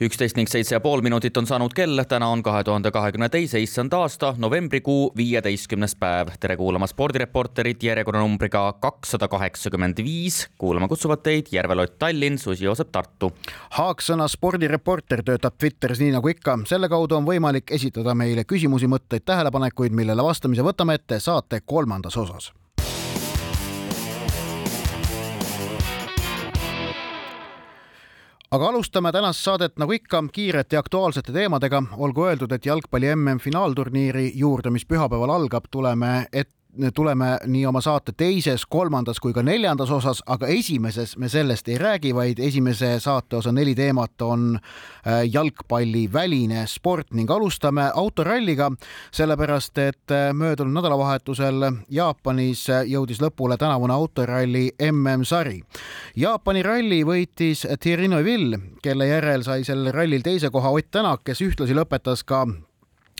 üksteist ning seitse ja pool minutit on saanud kell, täna on kahe tuhande kahekümne teise issand aasta novembrikuu viieteistkümnes päev. tere kuulama spordireporterit järjekorranumbriga kakssada kaheksakümmend viis. kuulama kutsuvad teid Järve-Lott Tallinn, Susi Joosep Tartu. Haaksõna spordireporter töötab Twitteris nii nagu ikka, selle kaudu on võimalik esitada meile küsimusi, mõtteid, tähelepanekuid, millele vastamise võtame ette saate kolmandas osas aga alustame tänast saadet nagu ikka kiirete aktuaalsete teemadega. olgu öeldud, et jalgpalli MM-finaalturniiri juurde, mis pühapäeval algab, tuleme ette tuleme nii oma saate teises, kolmandas kui ka neljandas osas, aga esimeses me sellest ei räägi, vaid esimese saate osa neli teemat on äh, jalgpalliväline sport ning alustame autoralliga, sellepärast et äh, möödunud nädalavahetusel Jaapanis jõudis lõpule tänavune autoralli MM-sari. Jaapani ralli võitis Thierry Neuville, kelle järel sai sellel rallil teise koha Ott Tänak, kes ühtlasi lõpetas ka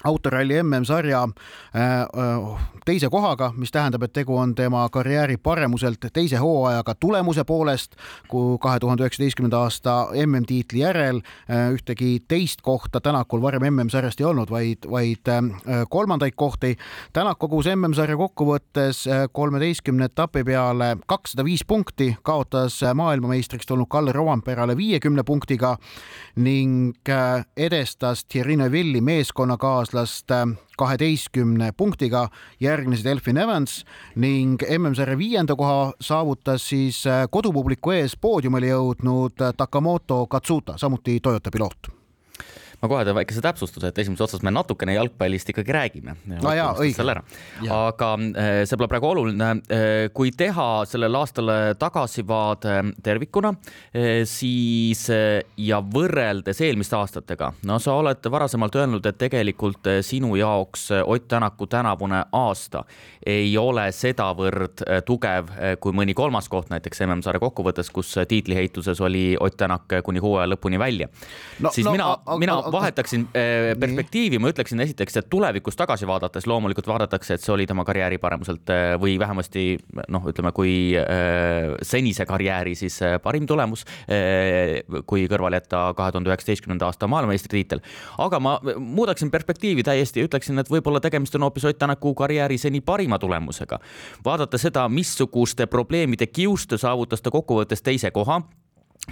autoralli MM-sarja äh, äh, teise kohaga, mis tähendab, et tegu on tema karjääri paremuselt teise hooajaga tulemuse poolest, kui kahe tuhande üheksateistkümnenda aasta MM-tiitli järel äh, ühtegi teist kohta Tänakul varem MM-sarjast ei olnud, vaid, vaid kolmandaid kohti. Tänak kogus MM-sarja kokkuvõttes kolmeteistkümne etapi peale kakssada viis punkti, kaotas maailmameistriks tulnud Kalle Rovanperale viiekümne punktiga ning edestas Thierry Neuville'i meeskonnakaaslase kaaslast kaheteistkümne punktiga, järgnesid Elfin Evans ning MM-sarja viienda koha saavutas siis äh, kodupubliku ees poodiumile jõudnud Takamoto Katsuta, samuti Toyota piloot ma kohe teen väikese täpsustuse, et esimeses otsas me natukene jalgpallist ikkagi räägime. no jaa, õige. aga eh, see pole praegu oluline. Eh, kui teha sellele aastale tagasivaade tervikuna, eh, siis ja võrreldes eelmiste aastatega, no sa oled varasemalt öelnud, et tegelikult sinu jaoks Ott Tänaku tänavune aasta ei ole sedavõrd tugev kui mõni kolmas koht näiteks MM-sarja kokkuvõttes, kus tiitliheituses oli Ott Tänak kuni hooaja lõpuni välja no,. siis no, mina, mina vahetaksin äh, perspektiivi, ma ütleksin esiteks, et tulevikus tagasi vaadates loomulikult vaadatakse, et see oli tema karjääri paremuselt äh, või vähemasti noh, ütleme, kui äh, senise karjääri siis parim tulemus, kui kõrvale jätta kahe tuhande üheksateistkümnenda aasta maailmameistritiitel. aga ma muudaksin perspektiivi täiesti, ütleksin, et võib-olla tegemist on hoopis Ott Tänaku karjääri seni parima tulemusega. vaadata seda, missuguste probleemide kiuste saavutas ta kokkuvõttes teise koha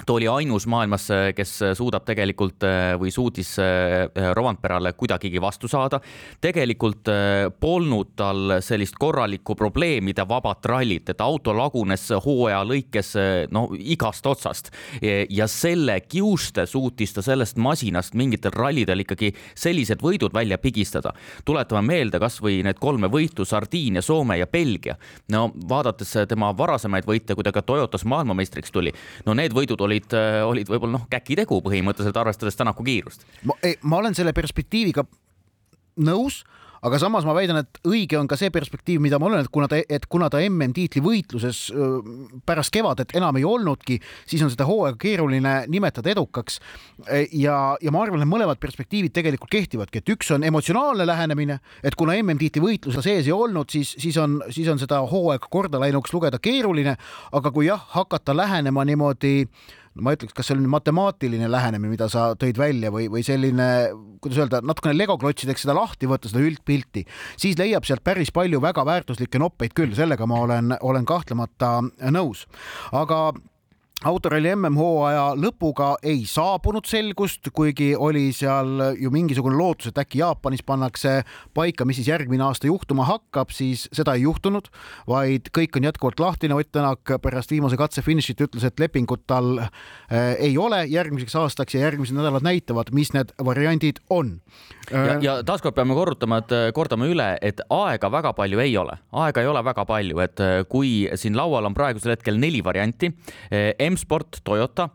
ta oli ainus maailmas, kes suudab tegelikult või suutis äh, Rovanperale kuidagigi vastu saada. tegelikult äh, polnud tal sellist korralikku probleemide vabat rallit, et auto lagunes hooaja lõikes äh, no igast otsast ja selle kiuste suutis ta sellest masinast mingitel rallidel ikkagi sellised võidud välja pigistada. tuletame meelde kasvõi need kolme võitu Sardiinia, Soome ja Belgia. no vaadates tema varasemaid võite, kui ta ka Toyotas maailmameistriks tuli, no need võidud olid, äh, olid võib-olla noh, käkitegu põhimõtteliselt, arvestades Tänaku kiirust. ma olen selle perspektiiviga nõus aga samas ma väidan, et õige on ka see perspektiiv, mida ma olen, et kuna ta, et kuna ta MM-tiitli võitluses pärast kevadet enam ei olnudki, siis on seda hooaega keeruline nimetada edukaks. E, ja, ja ma arvan, et mõlemad perspektiivid tegelikult kehtivadki, et üks on emotsionaalne lähenemine, et kuna MM-tiitli võitlus sees ei olnud, siis, siis on, siis on seda hooaega korda läinuks lugeda keeruline, aga kui jah, hakata lähenema niimoodi ma ütleks, kas see on matemaatiline lähenemine, mida sa tõid välja või, või selline, kuidas öelda, natukene legoklotsideks seda lahti võtta, seda üldpilti, siis leiab sealt päris palju väga väärtuslikke noppeid küll, sellega ma olen, olen kahtlemata nõus. aga autoralli MM-hooaja lõpuga ei saabunud selgust, kuigi oli seal ju mingisugune lootus, et äkki Jaapanis pannakse paika, mis siis järgmine aasta juhtuma hakkab, siis seda ei juhtunud, vaid kõik on jätkuvalt lahtine. Ott Tänak pärast viimase katse finišit ütles, et lepingut tal äh, ei ole järgmiseks aastaks ja järgmised nädalad näitavad, mis need variandid on. Ja, ja taaskord peame korrutama, et kordame üle, et aega väga palju ei ole, aega ei ole väga palju, et kui siin laual on praegusel hetkel neli varianti, M-Sport, Toyota,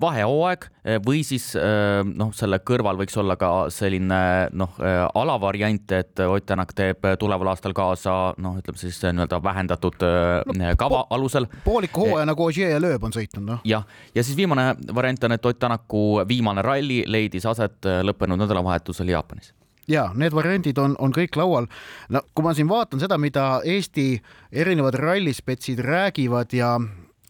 vahehooaeg või siis noh, selle kõrval võiks olla ka selline noh, alavariant, et Ott Tänak teeb tuleval aastal kaasa noh, ütleme siis nii-öelda vähendatud no, kava po alusel. pooliku hooaja nagu Ogier ja Lööb on sõitnud, noh. jah, ja siis viimane variant on, et Ott Tänaku viimane ralli leidis aset lõppenud nädalavahetusel Jaapanis ja need variandid on, on kõik laual. no kui ma siin vaatan seda, mida Eesti erinevad rallispetsid räägivad ja,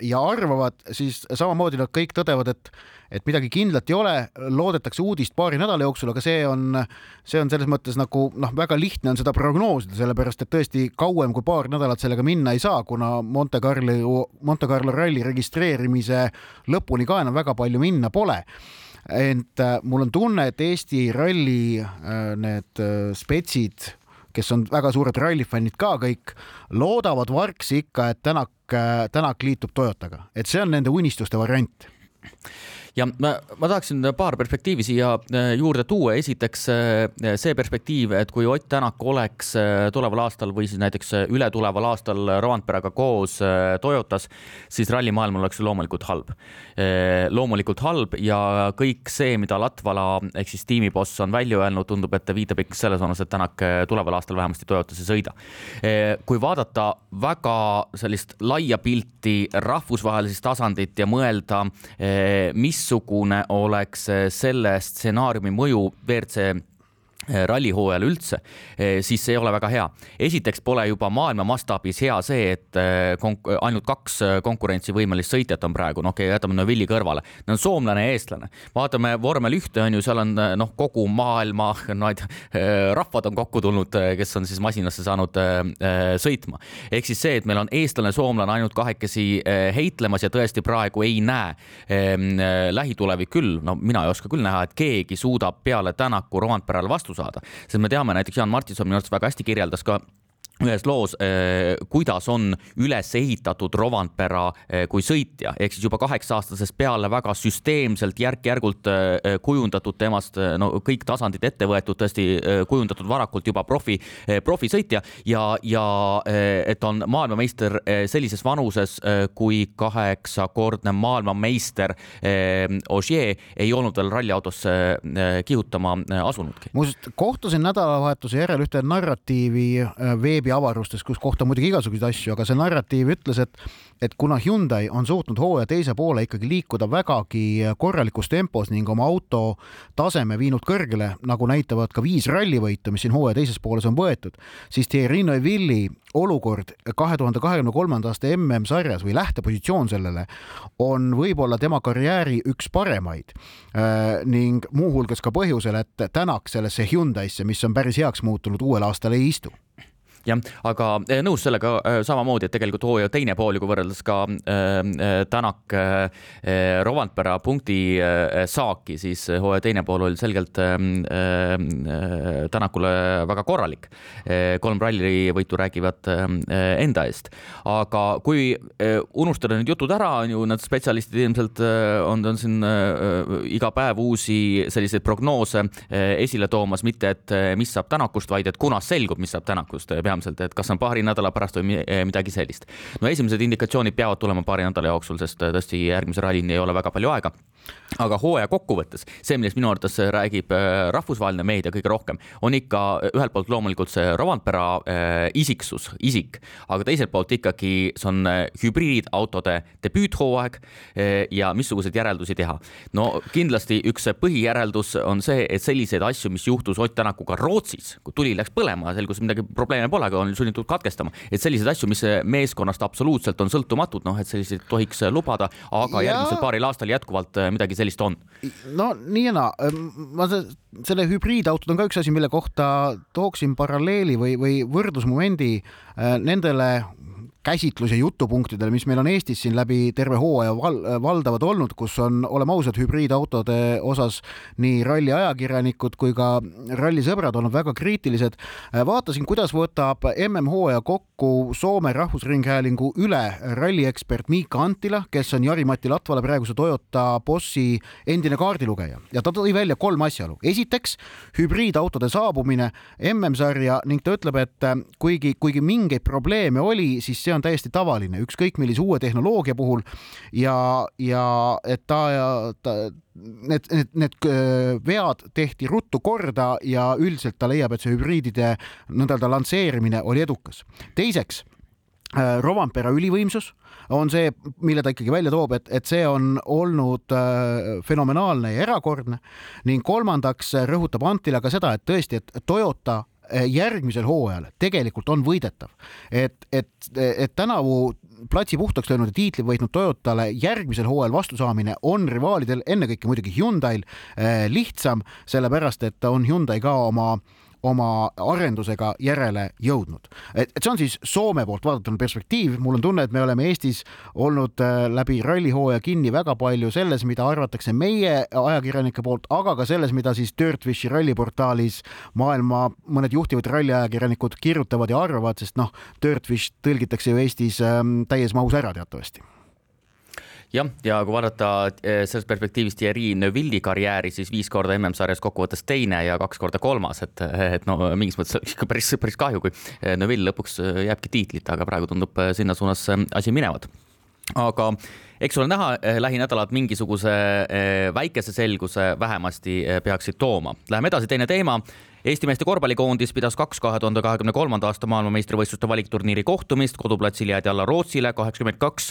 ja arvavad, siis samamoodi nad kõik tõdevad, et et midagi kindlat ei ole, loodetakse uudist paari nädala jooksul, aga see on, see on selles mõttes nagu noh, väga lihtne on seda prognoosida, sellepärast et tõesti kauem kui paar nädalat sellega minna ei saa, kuna Monte Carlo, Monte Carlo ralli registreerimise lõpuni ka enam väga palju minna pole ent äh, mul on tunne, et Eesti ralli äh, need äh, spetsid, kes on väga suured rallifännid ka kõik, loodavad vargsi ikka, et Tänak, Tänak liitub Toyotaga, et see on nende unistuste variant ja ma, ma tahaksin paar perspektiivi siia äh, juurde tuua. esiteks äh, see perspektiiv, et kui Ott Tänak oleks äh, tuleval aastal või siis näiteks ületuleval aastal Rovanperega koos Toyotas, siis rallimaailm oleks loomulikult halb. loomulikult halb ja kõik see, mida Latvala ehk siis tiimiboss on välja öelnud, tundub, et viitab ikka selles suunas, et Tänak tuleval aastal vähemasti Toyotas ei sõida. kui vaadata väga sellist laia pilti rahvusvahelisest tasandit ja mõelda, mis missugune oleks selle stsenaariumi mõju WRC Eh, rallihooajal üldse, eh, siis see ei ole väga hea. esiteks pole juba maailma mastaabis hea see, et eh, ainult kaks konkurentsivõimelist sõitjat on praegu, no okei okay,, jätame Novilli kõrvale, need on soomlane ja eestlane. vaatame vormel ühte on ju, seal on noh, kogu maailma no, rahvad on kokku tulnud, kes on siis masinasse saanud sõitma. ehk siis see, et meil on eestlane, soomlane ainult kahekesi heitlemas ja tõesti praegu ei näe lähitulevik küll, no mina ei oska küll näha, et keegi suudab peale Tänaku Rovanperale vastu vastu saada, sest me teame näiteks Jaan Martinson minu arust väga hästi kirjeldas ka ühes loos, eh, kuidas on üles ehitatud Rovanpera eh, kui sõitja, ehk siis juba kaheksa-aastasest peale väga süsteemselt, järk-järgult eh, kujundatud temast no kõik tasandid ette võetud, tõesti kujundatud varakult juba profi, profisõitja ja, ja et on maailmameister sellises vanuses kui kaheksakordne maailmameister Ogier ei olnud veel ralliautosse kihutama asunudki. muuseas, kohtusin nädalavahetuse järel ühte narratiivi veebi avarustes, kus kohta muidugi igasuguseid asju, aga see narratiiv ütles, et et kuna Hyundai on suutnud hooaja teise poole ikkagi liikuda vägagi korralikus tempos ning oma auto taseme viinud kõrgele, nagu näitavad ka viis rallivõitu, mis siin hooaja teises pooles on võetud, siis Thierry Neuvilli olukord kahe tuhande kahekümne kolmanda aasta MM-sarjas või lähtepositsioon sellele on võib-olla tema karjääri üks paremaid. Äh, ning muuhulgas ka põhjusel, et Tänak sellesse Hyundai'sse, mis on päris heaks muutunud, uuel aastal ei istu jah, aga eh, nõus sellega eh, samamoodi, et tegelikult hooaja teine pool ju kui võrreldes ka äh, Tänak äh, Rovandpera punkti äh, saaki, siis hooaja teine pool oli selgelt äh, äh, Tänakule väga korralik äh,. kolm rallivõitu räägivad äh, enda eest, aga kui äh, unustada need jutud ära, on ju need spetsialistid ilmselt äh, on, on siin äh, iga päev uusi selliseid prognoose äh, esile toomas, mitte et mis saab Tänakust, vaid et kunas selgub, mis saab Tänakust peamiselt, et kas on paari nädala pärast või eh, midagi sellist. no esimesed indikatsioonid peavad tulema paari nädala jooksul, sest eh, tõesti järgmise rallini ei ole väga palju aega. Aga hooaja kokkuvõttes, see, millest minu arvates räägib eh, rahvusvaheline meedia kõige rohkem, on ikka ühelt poolt loomulikult see Rovanpera isiksus, isik, aga teiselt poolt ikkagi see on hübriidautode debüüthooaeg ja missuguseid järeldusi teha. no kindlasti üks põhijäreldus on see, et selliseid asju, mis juhtus Ott Tänakuga Rootsis, kui tuli läks põlema, selgus midagi probleeme pole, aga on sunnitud katkestama. et selliseid asju, mis meeskonnast absoluutselt on sõltumatud, noh, et selliseid tohiks lubada, aga ja... järgmisel paaril aastal jätkuvalt äh, midagi sellist on. no nii ja naa, ma selle hübriidautod on ka üks asi, mille kohta tooksin paralleeli või, või võrdlusmomendi äh, nendele käsitlus ja jutupunktidele, mis meil on Eestis siin läbi terve hooaja val valdavad olnud, kus on, oleme ausad, hübriidautode osas nii ralli ajakirjanikud kui ka rallisõbrad olnud väga kriitilised. vaatasin, kuidas võtab MM-hooaja kokku Soome Rahvusringhäälingu üle ralliekspert Miika Antila, kes on Jari-Mati Latvale praeguse Toyota bossi endine kaardilugeja ja ta tõi välja kolm asjaolu. esiteks hübriidautode saabumine MM-sarja ning ta ütleb, et kuigi, kuigi mingeid probleeme oli, siis see see on täiesti tavaline, ükskõik millise uue tehnoloogia puhul ja, ja et ta, ta need, need, need äh, vead tehti ruttu korda ja üldiselt ta leiab, et see hübriidide nõnda-öelda lansseerimine oli edukas. teiseks äh, Rovanpera ülivõimsus on see, mille ta ikkagi välja toob, et, et see on olnud äh, fenomenaalne ja erakordne ning kolmandaks rõhutab Antila ka seda, et tõesti, et Toyota järgmisel hooajal tegelikult on võidetav, et, et, et tänavu platsi puhtaks löönud ja tiitli võitnud Toyotale järgmisel hooajal vastu saamine on rivaalidel, ennekõike muidugi Hyundai'l eh, lihtsam, sellepärast et on Hyundai ka oma oma arendusega järele jõudnud. et, et see on siis Soome poolt vaadatuna perspektiiv, mul on tunne, et me oleme Eestis olnud äh, läbi rallihooaja kinni väga palju selles, mida arvatakse meie ajakirjanike poolt, aga ka selles, mida siis Dirtfishi ralliportaalis maailma mõned juhtivad ralliajakirjanikud kirjutavad ja arvavad, sest noh, Dirtfish tõlgitakse ju Eestis ähm, täies mahus ära teatavasti jah, ja kui vaadata eh, sellest perspektiivist Thierry Neuville'i karjääri, siis viis korda MM-sarjas kokkuvõttes teine ja kaks korda kolmas, et, et no mingis mõttes ikka päris, päris kahju, kui eh, Neuville lõpuks eh, jääbki tiitlit, aga praegu tundub sinna suunas asi minevat. aga eks ole näha, lähinädalad mingisuguse väikese selguse vähemasti peaksid tooma. Läheme edasi, teine teema Eesti meeste korvpallikoondis pidas kaks kahe tuhande kahekümne kolmanda aasta maailmameistrivõistluste valikturniiri kohtumist, koduplatsil jäädi alla Rootsile kaheksakümmend kaks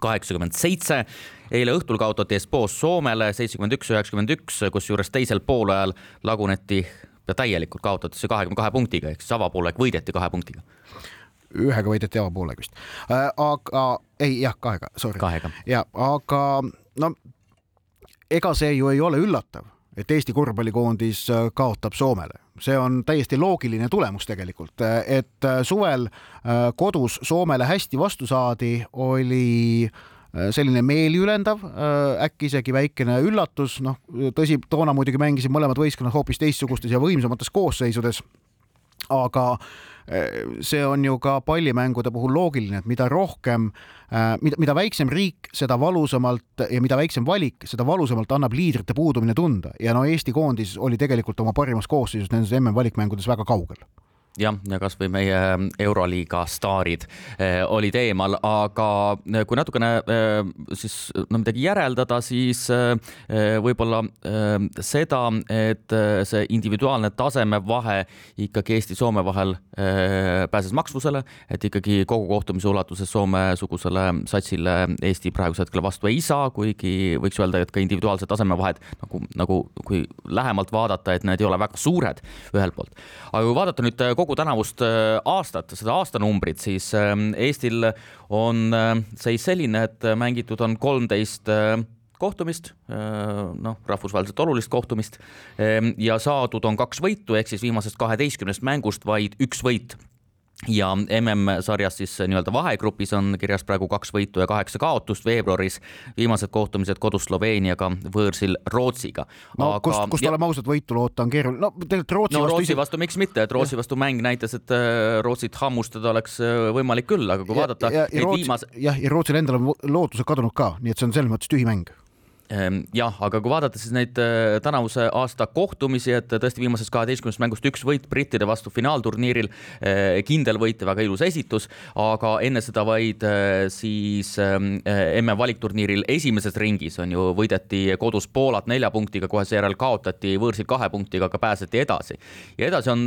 kaheksakümmend seitse. eile õhtul kaotati Espoos Soomele seitsekümmend üks, üheksakümmend üks, kusjuures teisel poolajal laguneti ja täielikult kaotati see kahekümne kahe punktiga ehk siis avapoolek võideti kahe punktiga ühega võideti avapoolega vist äh,. aga ei jah, kahega, sorry. ja aga no ega see ju ei ole üllatav et Eesti korvpallikoondis äh, kaotab Soomele. see on täiesti loogiline tulemus tegelikult, et äh, suvel äh, kodus Soomele hästi vastu saadi, oli selline meeliülendav, äkki isegi väikene üllatus, noh tõsi, toona muidugi mängisid mõlemad võistkonnad hoopis teistsugustes ja võimsamates koosseisudes. aga see on ju ka pallimängude puhul loogiline, et mida rohkem, äh, mida, mida väiksem riik, seda valusamalt ja mida väiksem valik, seda valusamalt annab liidrite puudumine tunda. Ja no Eesti koondis oli tegelikult oma parimas koosseisus nendes MM-valikmängudes väga kaugel jah, ja kasvõi meie Euroliiga staarid eh, olid eemal, aga eh, kui natukene eh, siis no midagi järeldada, siis võib-olla seda, et see individuaalne tasemevahe ikkagi Eesti-Soome vahel pääses maksvusele, et ikkagi kogu kohtumise ulatuses Soome-sugusele satsile Eesti praegusel hetkel vastu ei saa, kuigi võiks öelda, et ka individuaalsed tasemevahed nagu, nagu kui lähemalt vaadata, et need ei ole väga suured ühelt poolt. aga kui vaadata nüüd kogu tänavust äh, aastat, seda aastanumbrit, siis ähm, Eestil on äh, seis selline, et mängitud on kolmteist äh, kohtumist, noh, rahvusvaheliselt olulist kohtumist ja saadud on kaks võitu, ehk siis viimasest kaheteistkümnest mängust vaid üks võit ja MM-sarjas siis nii-öelda vahegrupis on kirjas praegu kaks võitu ja kaheksa kaotust veebruaris. viimased kohtumised kodus Sloveeniaga, võõrsil Rootsiga. no Aga, kust, kust ja... oleme ausad, võitu loota on keeruline, no tegelikult Rootsi no, vastu. Rootsi vastu miks mitte, et Rootsi vastu mäng näitas, et äh, Rootsit hammustada oleks äh, võimalik küll, aga kui vaadata. ja, ja, ja, viimase... jah, ja Rootsil endal on lootused kadunud ka, nii et see on selles mõttes tühi mäng jah, aga kui vaadata siis neid äh, tänavuse aasta kohtumisi, et tõesti viimasest kaheteistkümnest mängust üks võit brittide vastu finaalturniiril, äh, kindel võit ja väga ilus esitus, aga enne seda vaid äh, siis MM ähm, valikturniiril esimeses ringis on ju, võideti kodus Poolat nelja punktiga, kohe seejärel kaotati võõrsil kahe punktiga, aga pääseti edasi. ja edasi on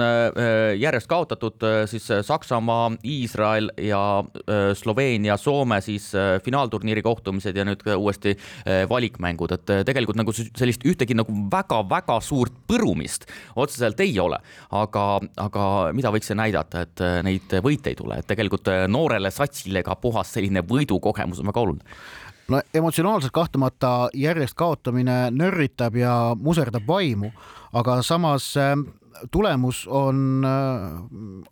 järjest kaotatud siis Saksamaa, Iisrael ja Sloveenia, Soome siis finaalturniiri kohtumised ja nüüd uuesti valikmäng mängud, et eh, tegelikult nagu sellist ühtegi nagu väga-väga suurt põrumist otseselt ei ole. aga, aga mida võiks see näidata, et eh, neid võite ei tule, et tegelikult eh, noorele satsile ka puhas selline võidukogemus on väga oluline no emotsionaalselt kahtlemata järjest kaotamine nörritab ja muserdab vaimu, aga samas tulemus on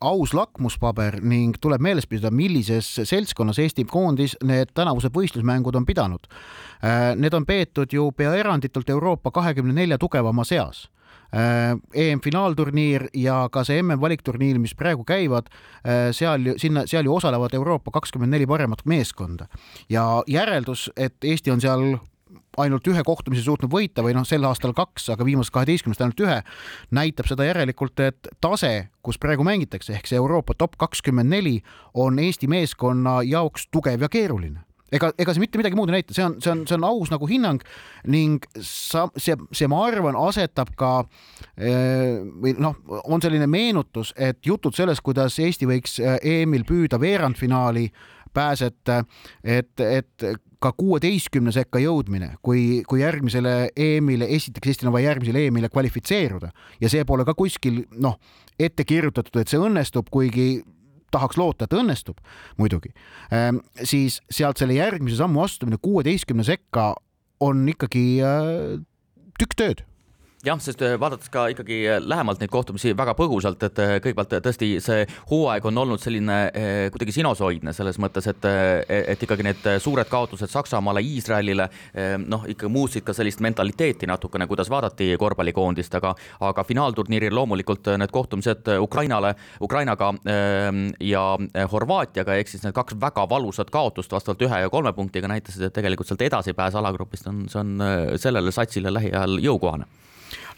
aus lakmuspaber ning tuleb meeles pidada, millises seltskonnas Eesti koondis need tänavused võistlusmängud on pidanud. Need on peetud ju pea eranditult Euroopa kahekümne nelja tugevama seas EM-finaalturniir ja ka see MM-valikturniir, mis praegu käivad, seal ju sinna, seal ju osalevad Euroopa kakskümmend neli paremat meeskonda ja järeldus, et Eesti on seal ainult ühe kohtumise suutnud võita või noh, sel aastal kaks, aga viimasest kaheteistkümnest ainult ühe, näitab seda järelikult, et tase, kus praegu mängitakse, ehk see Euroopa top kakskümmend neli on Eesti meeskonna jaoks tugev ja keeruline. Ega, ega see mitte midagi muud ei näita, see on, see on, see on aus nagu hinnang ning sa, see, see, ma arvan, asetab ka eh, või noh, on selline meenutus, et jutud sellest, kuidas Eesti võiks eh, EM-il püüda veerandfinaali pääseta, et, et ka kuueteistkümne sekka jõudmine, kui, kui järgmisele EM-ile, esiteks Eestil on vaja järgmisele EM-ile kvalifitseeruda. Ja see pole ka kuskil noh, ette kirjutatud, et see õnnestub, kuigi tahaks loota, et õnnestub muidugi, ehm, siis sealt selle järgmise sammu astumine kuueteistkümne sekka on ikkagi äh, tükk tööd jah, sest äh, vaadates ka ikkagi äh, lähemalt neid kohtumisi väga põgusalt, et äh, kõigepealt tõesti see hooaeg on olnud selline kuidagi sinusoidne selles mõttes, et, et ikkagi need suured kaotused Saksamaale, Iisraelile noh, ikka muutsid ka sellist mentaliteeti natukene, kuidas vaadati korvpallikoondist, aga, aga finaalturniiril loomulikult need kohtumised Ukrainale, Ukrainaga ja Horvaatiaga ehk siis need kaks väga valusat kaotust vastavalt ühe ja kolme punktiga näitasid, et tegelikult sealt edasipääs alagrupist on, see on sellele satsile lähiajal jõukohane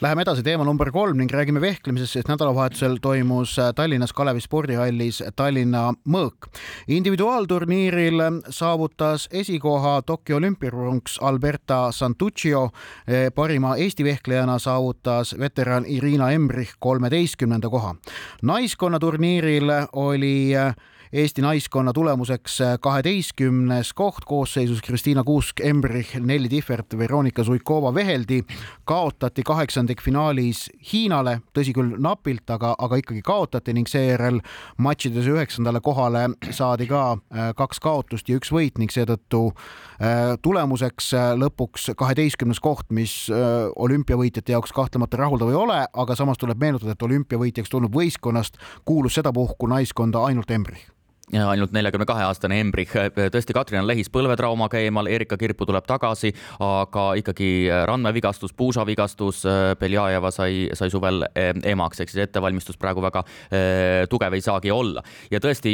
Läheme edasi teema number kolm ning räägime vehklemisest, sest nädalavahetusel toimus äh, Tallinnas Kalevi spordihallis Tallinna mõõk. individuaalturniiril saavutas esikoha Tokyo olümpiapronks Alberta Santuccio. Äh, parima Eesti vehklejana saavutas veteran Irina Embrich kolmeteistkümnenda koha. naiskonna-turniiril oli äh, Eesti naiskonna tulemuseks kaheteistkümnes koht koosseisus Kristiina Kuusk-Embrich, Nelli Tihvert, Veronika Suikova-Veheldi kaotati kaheksandikfinaalis Hiinale, tõsi küll napilt, aga, aga ikkagi kaotati ning seejärel matšides üheksandale kohale saadi ka äh, kaks kaotust ja üks võit ning seetõttu äh, tulemuseks äh, lõpuks kaheteistkümnes koht, mis olümpiavõitjate jaoks kahtlemata rahuldav ei ole, aga samas tuleb meenutada, et olümpiavõitjaks tulnud võistkonnast kuulus sedapuhku naiskonda ainult Embrich ainult neljakümne kahe aastane Embrich, tõesti, Katrin on lehis põlvetraumaga eemal, Erika Kirpu tuleb tagasi, aga ikkagi randmevigastus, puusavigastus, Beljajeva sai, sai suvel eh, emaks, ehk siis ettevalmistus praegu väga eh, tugev ei saagi olla. ja tõesti,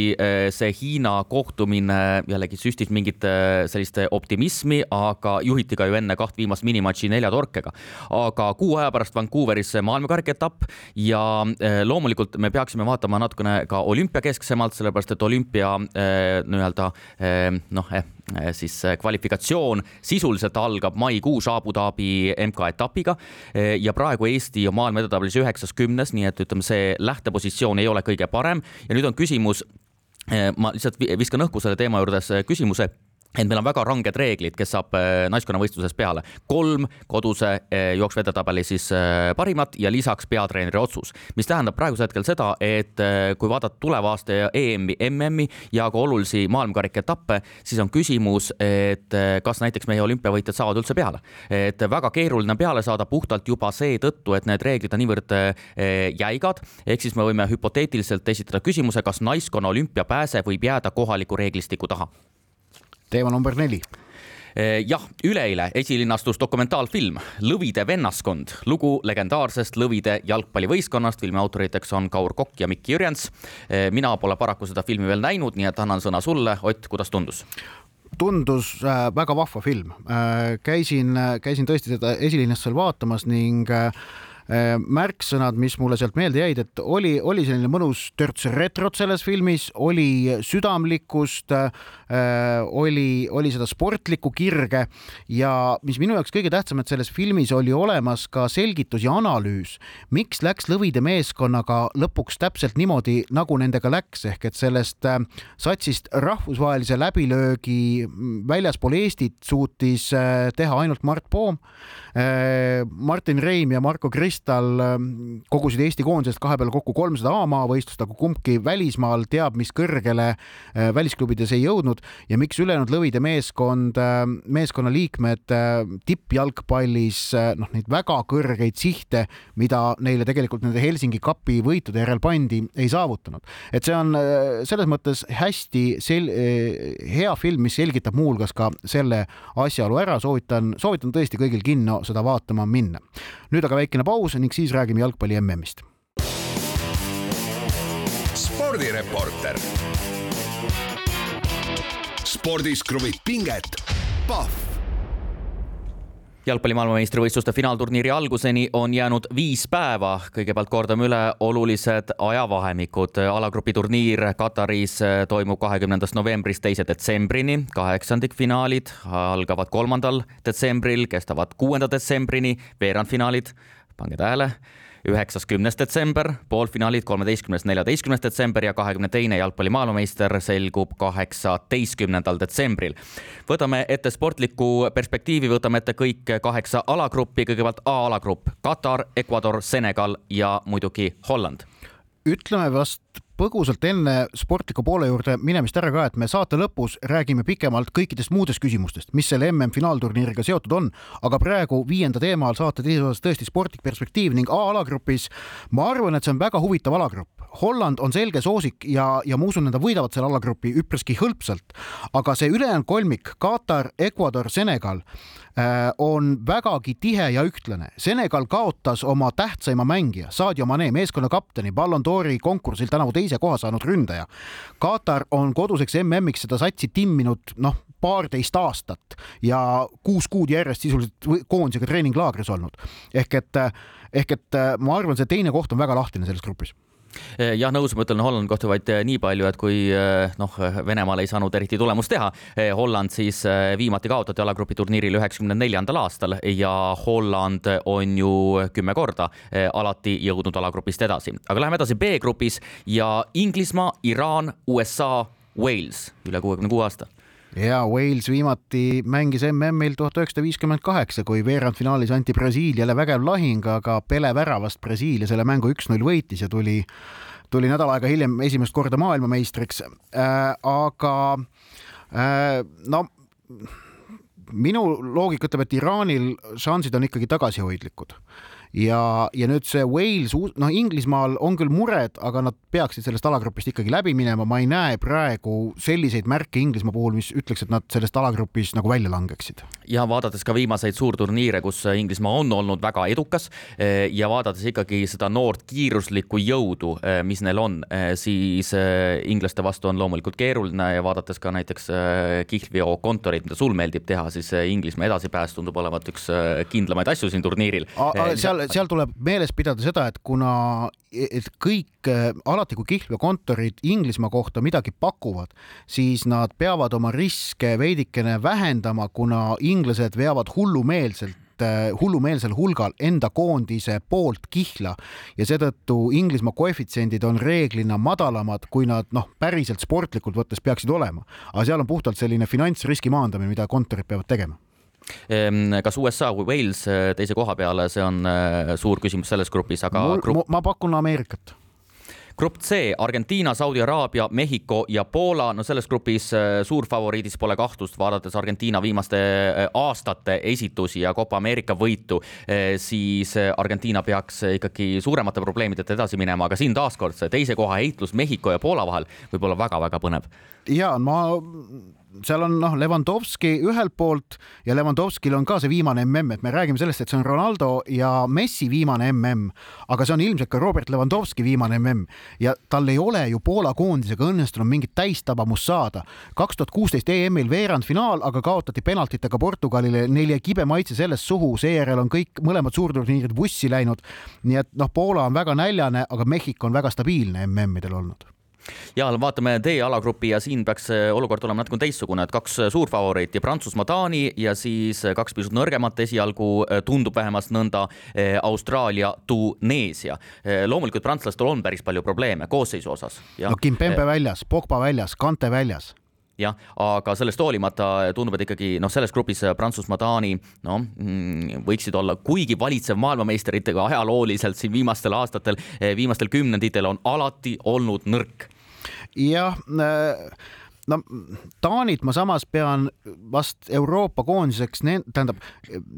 see Hiina kohtumine jällegi süstis mingit sellist optimismi, aga juhiti ka ju enne kaht viimast minimatši nelja torkega. aga kuu aja pärast Vancouveris maailmakarikaetapp ja loomulikult me peaksime vaatama natukene ka olümpiakesksemalt, sellepärast et olümpia olümpia äh, nii-öelda äh, noh eh, eh, siis kvalifikatsioon sisuliselt algab maikuus Abu Dhabi MK-etapiga ja praegu Eesti on maailma edetabelis üheksas-kümnes, nii et ütleme, see lähtepositsioon ei ole kõige parem. Ja nüüd on küsimus, ma lihtsalt viskan õhku selle teema juures küsimuse et meil on väga ranged reeglid, kes saab äh, naiskonnavõistluses peale. kolm koduse äh, jooksva edetabeli siis äh, parimat ja lisaks peatreeneri otsus, mis tähendab praegusel hetkel seda, et kui vaadata tuleva aasta EM-i, MM-i ja ka olulisi maailmakarika etappe, siis on küsimus, et kas näiteks meie olümpiavõitjad saavad üldse peale. et väga keeruline peale saada puhtalt juba seetõttu, et need reeglid on niivõrd jäigad, ehk siis me võime hüpoteetiliselt esitada küsimuse, kas naiskonna olümpiapääse võib jääda kohaliku reeglistiku taha teema number neli eh, jah, üleeile esilinastus dokumentaalfilm Lõvide vennaskond, lugu legendaarsest Lõvide jalgpallivõistkonnast. filmi autoriteks on Kaur Kokk ja Mikki Jürjens. Eh, mina pole paraku seda filmi veel näinud, nii et annan sõna sulle. Ott, kuidas tundus? tundus äh, väga vahva film äh,. käisin, käisin tõesti seda esilinast seal vaatamas ning Äh, märksõnad, mis mulle sealt meelde jäid, et oli, oli selline mõnus törts retrot selles filmis, oli südamlikkust, äh, oli, oli seda sportlikku kirge ja mis minu jaoks kõige tähtsam, et selles filmis oli olemas ka selgitus ja analüüs, miks läks Lõvide meeskonnaga lõpuks täpselt niimoodi, nagu nendega läks, ehk et sellest äh, satsist rahvusvahelise läbilöögi väljaspool Eestit suutis teha ainult Mart Poom. Martin Reim ja Marko Krist aastal ähm, kogusid Eesti koondisest kahe peale kokku kolmsada A-maavõistlust, aga kumbki välismaal teab, mis kõrgele äh, välisklubides ei jõudnud ja miks ülejäänud lõvide meeskond, meeskonna liikmed tippjalgpallis noh, neid väga kõrgeid sihte, mida neile tegelikult nende Helsingi kapi võitude järel pandi, ei saavutanud. et see on selles mõttes hästi sel-, hea film, mis selgitab muuhulgas ka selle asjaolu ära, soovitan, soovitan tõesti kõigil kinno seda vaatama minna. nüüd aga väikene paus ning siis räägime jalgpalli MM-ist. spordireporter. spordis kruvib pinget, Pahv jalgpalli maailmameistrivõistluste finaalturniiri alguseni on jäänud viis päeva. kõigepealt kordame üle olulised ajavahemikud. alagrupi turniir Kataris toimub kahekümnendast novembrist teise detsembrini. kaheksandikfinaalid algavad kolmandal detsembril, kestavad kuuenda detsembrini. veerandfinaalid, pange tähele üheksas, kümnes detsember, poolfinaalid kolmeteistkümnes, neljateistkümnes detsember ja kahekümne teine jalgpalli maailmameister selgub kaheksateistkümnendal detsembril. võtame ette sportliku perspektiivi, võtame ette kõik kaheksa alagruppi, kõigepealt A-alagrupp Katar, Ecuador, Senegal ja muidugi Holland. ütleme vast põgusalt enne sportliku poole juurde minemist ära ka, et me saate lõpus räägime pikemalt kõikidest muudest küsimustest, mis selle MM-finaalturniiriga seotud on, aga praegu viienda teema all saate teises osas tõesti sportlik perspektiiv ning A-alagrupis ma arvan, et see on väga huvitav alagrupp. Holland on selge soosik ja, ja ma usun, et nad võidavad selle alagrupi üpriski hõlpsalt, aga see ülejäänud kolmik, Katar, Ecuador, Senegal Äh, on vägagi tihe ja ühtlane. Senegal kaotas oma tähtsaima mängija, Sadio Mane, meeskonna kapteni, Ballon d'Ori konkursil tänavu teise koha saanud ründaja. Katar on koduseks MM-iks seda satsi timminud noh, paarteist aastat ja kuus kuud järjest sisuliselt koondisega treeninglaagris olnud. ehk et, ehk et ma arvan, see teine koht on väga lahtine selles grupis jah, nõus, ma ütlen Hollandi kohta vaid eh, nii palju, et kui eh, noh, Venemaal ei saanud eriti tulemust teha, Holland siis viimati kaotati alagrupi turniiril üheksakümne neljandal aastal ja Holland on ju kümme korda alati jõudnud alagrupist edasi, aga läheme edasi B-grupis ja Inglismaa, Iraan, USA, Wales üle kuuekümne kuue aasta ja Wales viimati mängis MM-il tuhat üheksasada viiskümmend kaheksa, kui veerandfinaalis anti Brasiiliale vägev lahing, aga Pele väravast Brasiilia selle mängu üks-null võitis ja tuli, tuli nädal aega hiljem esimest korda maailmameistriks äh,. aga äh, no minu loogika ütleb, et Iraanil šansid on ikkagi tagasihoidlikud ja, ja nüüd see Wales, noh, Inglismaal on küll mured, aga nad peaksid sellest alagrupist ikkagi läbi minema, ma ei näe praegu selliseid märke Inglismaa puhul, mis ütleks, et nad sellest alagrupist nagu välja langeksid. ja vaadates ka viimaseid suurturniire, kus Inglismaa on olnud väga edukas eh, ja vaadates ikkagi seda noort kiiruslikku jõudu, eh, mis neil on, eh, siis inglaste vastu on loomulikult keeruline ja vaadates ka näiteks kihlveo kontorit, mida sul meeldib teha, siis Inglismaa edasipääs tundub olevat üks kindlamaid asju siin turniiril. seal seal, seal tuleb meeles pidada seda, et kuna et kõik alati, kui kihlveokontorid Inglismaa kohta midagi pakuvad, siis nad peavad oma riske veidikene vähendama, kuna inglased veavad hullumeelselt hullumeelsel hulgal enda koondise poolt kihla ja seetõttu Inglismaa koefitsiendid on reeglina madalamad, kui nad noh, päriselt sportlikult võttes peaksid olema. aga seal on puhtalt selline finantsriski maandamine, mida kontorid peavad tegema kas USA või Wales äh, teise koha peale, see on äh, suur küsimus selles grupis, aga Mul, grupp... ma pakun Ameerikat. Grupp C, Argentiina, Saudi Araabia, Mehhiko ja Poola, no selles grupis äh, suurfavoriidis pole kahtlust, vaadates Argentiina viimaste aastate esitusi ja Copa Ameerika võitu, siis Argentiina peaks ikkagi suuremate probleemideta edasi minema, aga siin taaskord see teise koha heitlus Mehhiko ja Poola vahel võib olla väga-väga põnev. ja ma seal on noh, Levandovski ühelt poolt ja Levandovskil on ka see viimane mm, et me räägime sellest, et see on Ronaldo ja Messi viimane mm, aga see on ilmselt ka Robert Levandovski viimane mm ja tal ei ole ju Poola koondisega õnnestunud mingit täistabamust saada. kaks tuhat kuusteist EM-il veerandfinaal, aga kaotati penaltitega Portugalile, neil jäi kibe maitse sellest suhu, seejärel on kõik mõlemad suurturniirid vussi läinud. nii et noh, Poola on väga näljane, aga Mehhiko on väga stabiilne MM-idel olnud ja vaatame teie alagrupi ja siin peaks olukord olema natuke teistsugune, et kaks suurfavoriiti, Prantsusmaa, Taani ja siis kaks pisut nõrgemat, esialgu tundub vähemalt nõnda Austraalia, Tuneesia. loomulikult prantslastel on päris palju probleeme koosseisu osas. no Kimpembe väljas, Pogba väljas, Kante väljas jah, aga sellest hoolimata tundub, et ikkagi noh, selles grupis Prantsusmaa, Taani noh, mm, võiksid olla, kuigi valitsev maailmameistritega ajalooliselt siin viimastel aastatel, viimastel kümnenditel on alati olnud nõrk. jah äh no Taanit ma samas pean vast Euroopa koondiseks, tähendab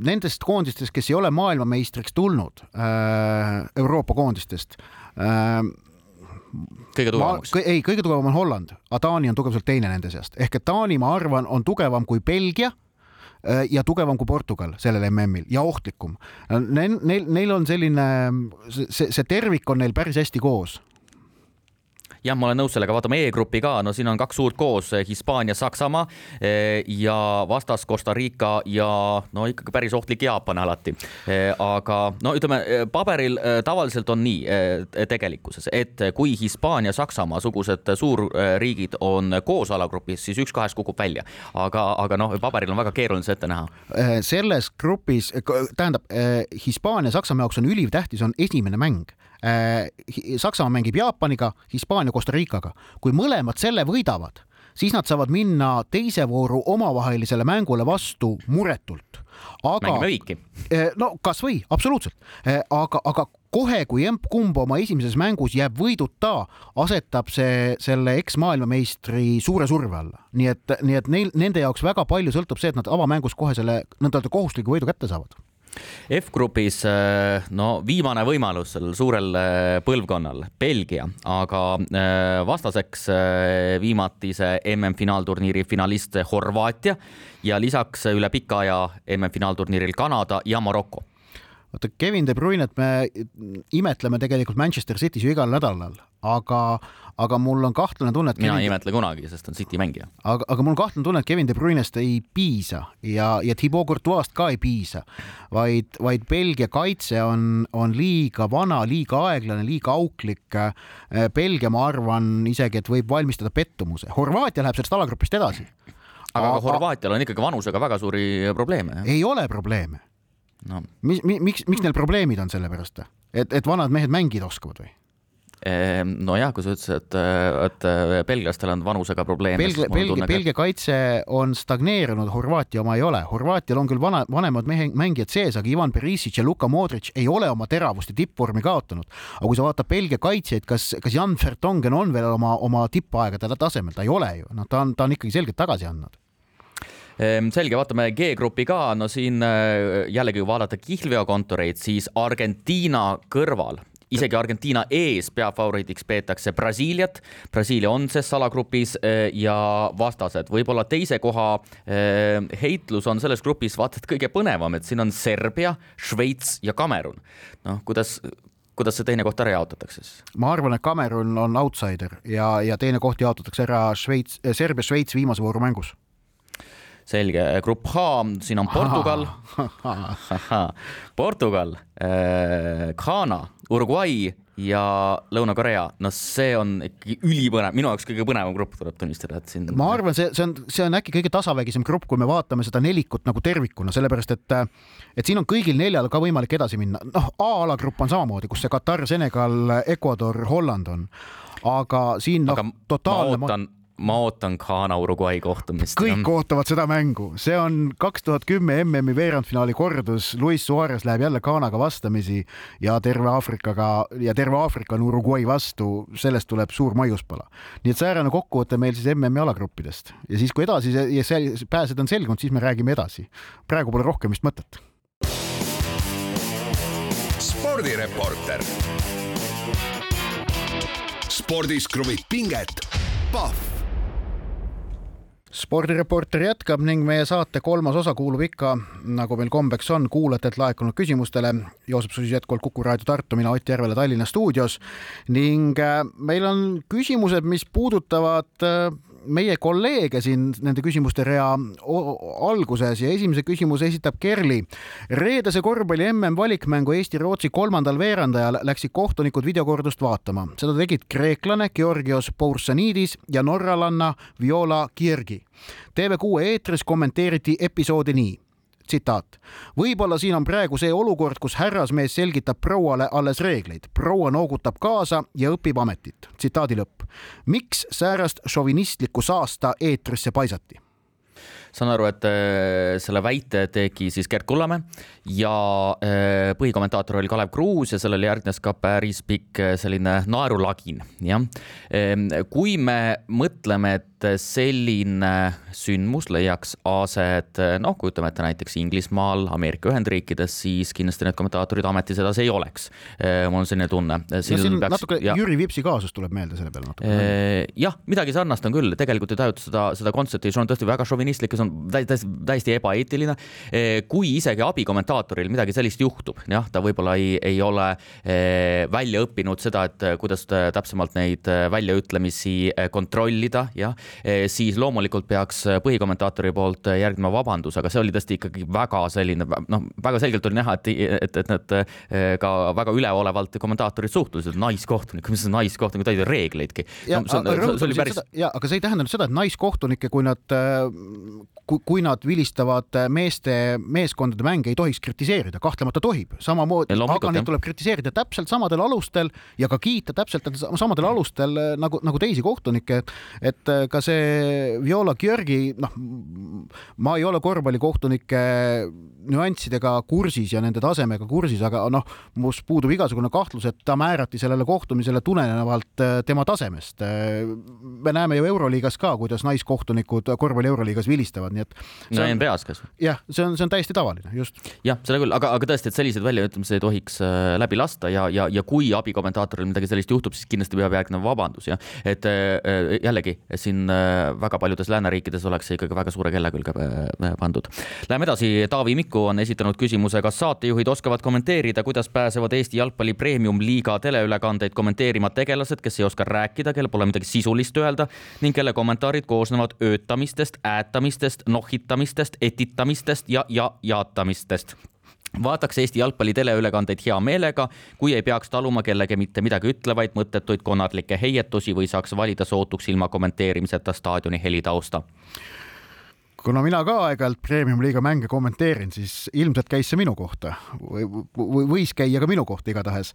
nendest koondistest, kes ei ole maailmameistriks tulnud äh,, Euroopa koondistest äh, kõige tugevamaks? ei, kõige tugevam on Holland, aga Taani on tugevalt teine nende seast ehk et Taani, ma arvan, on tugevam kui Belgia äh, ja tugevam kui Portugal sellel MM-il ja ohtlikum. Neil, neil, neil on selline, see, see tervik on neil päris hästi koos jah, ma olen nõus sellega, vaatame E-gruppi ka, no siin on kaks suurt koos, Hispaania, Saksamaa eh, ja vastas Costa Rica ja no ikkagi päris ohtlik Jaapan alati. Eh, aga no ütleme, eh, paberil tavaliselt on nii tegelikkuses, et kui Hispaania, Saksamaa sugused suurriigid on koos alagrupis, siis üks kahest kukub välja, aga, aga noh, paberil on väga keeruline see ette näha. selles grupis, tähendab Hispaania, Saksamaa jaoks on ülitähtis, on esimene mäng Saksamaa mängib Jaapaniga, Hispaania Costa Ricaga. kui mõlemad selle võidavad, siis nad saavad minna teise vooru omavahelisele mängule vastu muretult. aga mängime viiki. Äh, no kasvõi absoluutselt, äh, aga, aga kohe, kui emb-kumb oma esimeses mängus jääb võiduta, asetab see selle eksmaailmameistri suure surve alla. nii et, nii et neil, nende jaoks väga palju sõltub see, et nad avamängus kohe selle nõnda-öelda kohustusliku võidu kätte saavad F-grupis äh, no viimane võimalus sellel suurel äh, põlvkonnal, Belgia, aga äh, vastaseks viimatise MM-finaalturniiri finalist Horvaatia ja lisaks üle pika aja MM-finaalturniiril Kanada ja Maroko. Vaata Kevin De Bruyne't me imetleme tegelikult Manchester City's ju igal nädalal, aga, aga mul on kahtlane tunne, et mina Kevin... ei imetle kunagi, sest on City mängija. aga, aga mul on kahtlane tunne, et Kevin De Bruyne'st ei piisa ja, ja Thibaut Courtois'st ka ei piisa, vaid, vaid Belgia kaitse on, on liiga vana, liiga aeglane, liiga auklik. Belgia, ma arvan isegi, et võib valmistada pettumuse. Horvaatia läheb sellest alagrupist edasi. aga, aga Horvaatial on ikkagi vanusega väga suuri probleeme. ei ole probleeme no.. mis, miks, miks neil probleemid on sellepärast, et, et vanad mehed mängida oskavad või? Ehm, nojah, kui sa ütlesid, et, et belglastel on vanusega probleeme. Belgia, Belgia, Belgia kaitse on stagneerunud, Horvaatia oma ei ole. Horvaatial on küll vana, vanemad mehe, mängijad sees, aga Ivan Perisic ja Luka Modric ei ole oma teravust ja tippvormi kaotanud. aga kui sa vaatad Belgia kaitsjaid, kas, kas Jan Vertonghen on veel oma, oma tippaegade tasemel, ta ei ole ju, noh, ta on, ta on ikkagi selgelt tagasi andnud Ehm, selge, vaatame G-grupi ka, no siin äh, jällegi kui vaadata kihlveokontoreid, siis Argentiina kõrval isegi Argentiina ees peafavoriidiks peetakse Brasiiliat. Brasiilia on ses alagrupis äh, ja vastased, võib-olla teise koha äh, heitlus on selles grupis vaata et kõige põnevam, et siin on Serbia, Šveits ja Kamerun. noh, kuidas kuidas see teine koht ära jaotatakse siis? ma arvan, et Kamerun on outsider ja, ja teine koht jaotatakse ära Šveits, Serbia-Šveits viimase vooru mängus selge, grupp H, siin on Portugal Portugal, äh, Ghana, Uruguay ja Lõuna-Korea, noh, see on ikkagi ülipõnev, minu jaoks kõige põnevam grupp, tuleb tunnistada, et siin. ma arvan, see, see on, see on äkki kõige tasavägisem grupp, kui me vaatame seda nelikut nagu tervikuna, sellepärast et, et siin on kõigil neljal ka võimalik edasi minna. noh, A-alagrupp on samamoodi, kus see Katar, Senegal, Ecuador, Holland on, aga siin noh, totaalne. ma ootan ma ootan Ghana Uruguay kohtumist. kõik ootavad seda mängu, see on kaks tuhat kümme MM-i veerandfinaali kordus. Luis Suarez läheb jälle Ghanaga vastamisi ja terve Aafrikaga ja terve Aafrika on Uruguay vastu, sellest tuleb suur maiuspala. nii et säärane kokkuvõte meil siis MM-i alagruppidest ja siis, kui edasi ja seal pääsed on selgunud, siis me räägime edasi. praegu pole rohkem vist mõtet. spordireporter. spordis kruvib pinget, Pahv spordireporter jätkab ning meie saate kolmas osa kuulub ikka, nagu meil kombeks on, kuulajatelt laekunud küsimustele. Joosep Susi jätkuvalt Kuku raadio Tartu, mina Ott Järvela Tallinna stuudios ning äh, meil on küsimused, mis puudutavad äh, meie kolleege siin nende küsimuste rea alguses ja esimese küsimuse esitab Kerli. reedese korvpalli mm valikmängu Eesti-Rootsi kolmandal veerandajal läksid kohtunikud videokordust vaatama. seda tegid kreeklane Georgios Poursanidis ja norralanna Viola Kirgi. TV6 eetris kommenteeriti episoodi nii tsitaat. võib-olla siin on praegu see olukord, kus härrasmees selgitab prouale alles reegleid, proua noogutab kaasa ja õpib ametit. tsitaadi lõpp. miks säärast šovinistlikku saasta eetrisse paisati? saan aru, et äh, selle väite tegi siis Gerd Kullamäe ja äh, põhikommentaator oli Kalev Kruus ja sellele järgnes ka päris pikk äh, selline naerulagin, jah. Ähm, kui me mõtleme, et selline sündmus leiaks aset, noh, kujutame ette näiteks Inglismaal, Ameerika Ühendriikides, siis kindlasti need kommentaatorid ametis edasi ei oleks. mul on selline tunne. no siin peaks, natuke ja, Jüri Vipsi kaasus tuleb meelde selle peale natuke. jah, midagi sarnast on küll, tegelikult ei tajuta seda, seda kontsepti, see on tõesti väga šovinistlik ja see on täiesti, täiesti ebaeetiline. Eh, kui isegi abikommentaatoril midagi sellist juhtub, jah, ta võib-olla ei, ei ole eh, välja õppinud seda, et kuidas täpsemalt neid väljaütlemisi kontrollida, jah, siis loomulikult peaks põhikommentaatori poolt järgnema vabandus, aga see oli tõesti ikkagi väga selline, noh, väga selgelt oli näha, et, et, et need ka väga üleolevalt kommentaatorid suhtusid, naiskohtunik, mis see naiskohtunik, ta ei tea reegleidki. ja no, päris. ja, aga see ei tähenda seda, et naiskohtunikke, kui nad kui, kui nad vilistavad meeste, meeskondade mänge, ei tohiks kritiseerida, kahtlemata tohib, samamoodi, aga neid tuleb kritiseerida täpselt samadel alustel ja ka kiita täpselt samadel alustel nagu, nagu teisi kohtunikke, et ka see Viola Georgi, noh, ma ei ole korvpallikohtunike nüanssidega kursis ja nende tasemega kursis, aga noh, must puudub igasugune kahtlus, et ta määrati sellele kohtumisele tulenevalt tema tasemest. me näeme ju Euroliigas ka, kuidas naiskohtunikud korvpalli Euroliigas vilistavad, nii et. no NBA-s kas? jah, see on, see on täiesti tavaline, just. jah, seda küll, aga, aga tõesti, et selliseid väljaütlemisi ei tohiks äh, läbi lasta ja, ja, ja kui abikommentaatoril midagi sellist juhtub, siis kindlasti peab järgnema vabandus ja et äh, jällegi siin äh, väga paljudes lääneriikides oleks see ikkagi väga suure kella külge pandud. Läheme edasi, Taavi Mikku on esitanud küsimuse, kas saatejuhid oskavad kommenteerida, kuidas pääsevad Eesti jalgpalli premium-liiga teleülekandeid kommenteerima tegelased, kes ei oska rääkida, kellel pole midagi sisulist öelda ning kelle kommentaarid koosnevad öötamistest, äätamistest, nohitamistest, etitamistest ja, ja jaatamistest vaataks Eesti jalgpalli teleülekandeid hea meelega, kui ei peaks taluma kellegi mitte midagi ütlevaid mõttetuid konarlikke heietusi või saaks valida sootuks ilma kommenteerimiseta staadioni helitausta kuna mina ka aeg-ajalt premium-liiga mänge kommenteerin, siis ilmselt käis see minu kohta või, või võis käia ka minu kohta igatahes.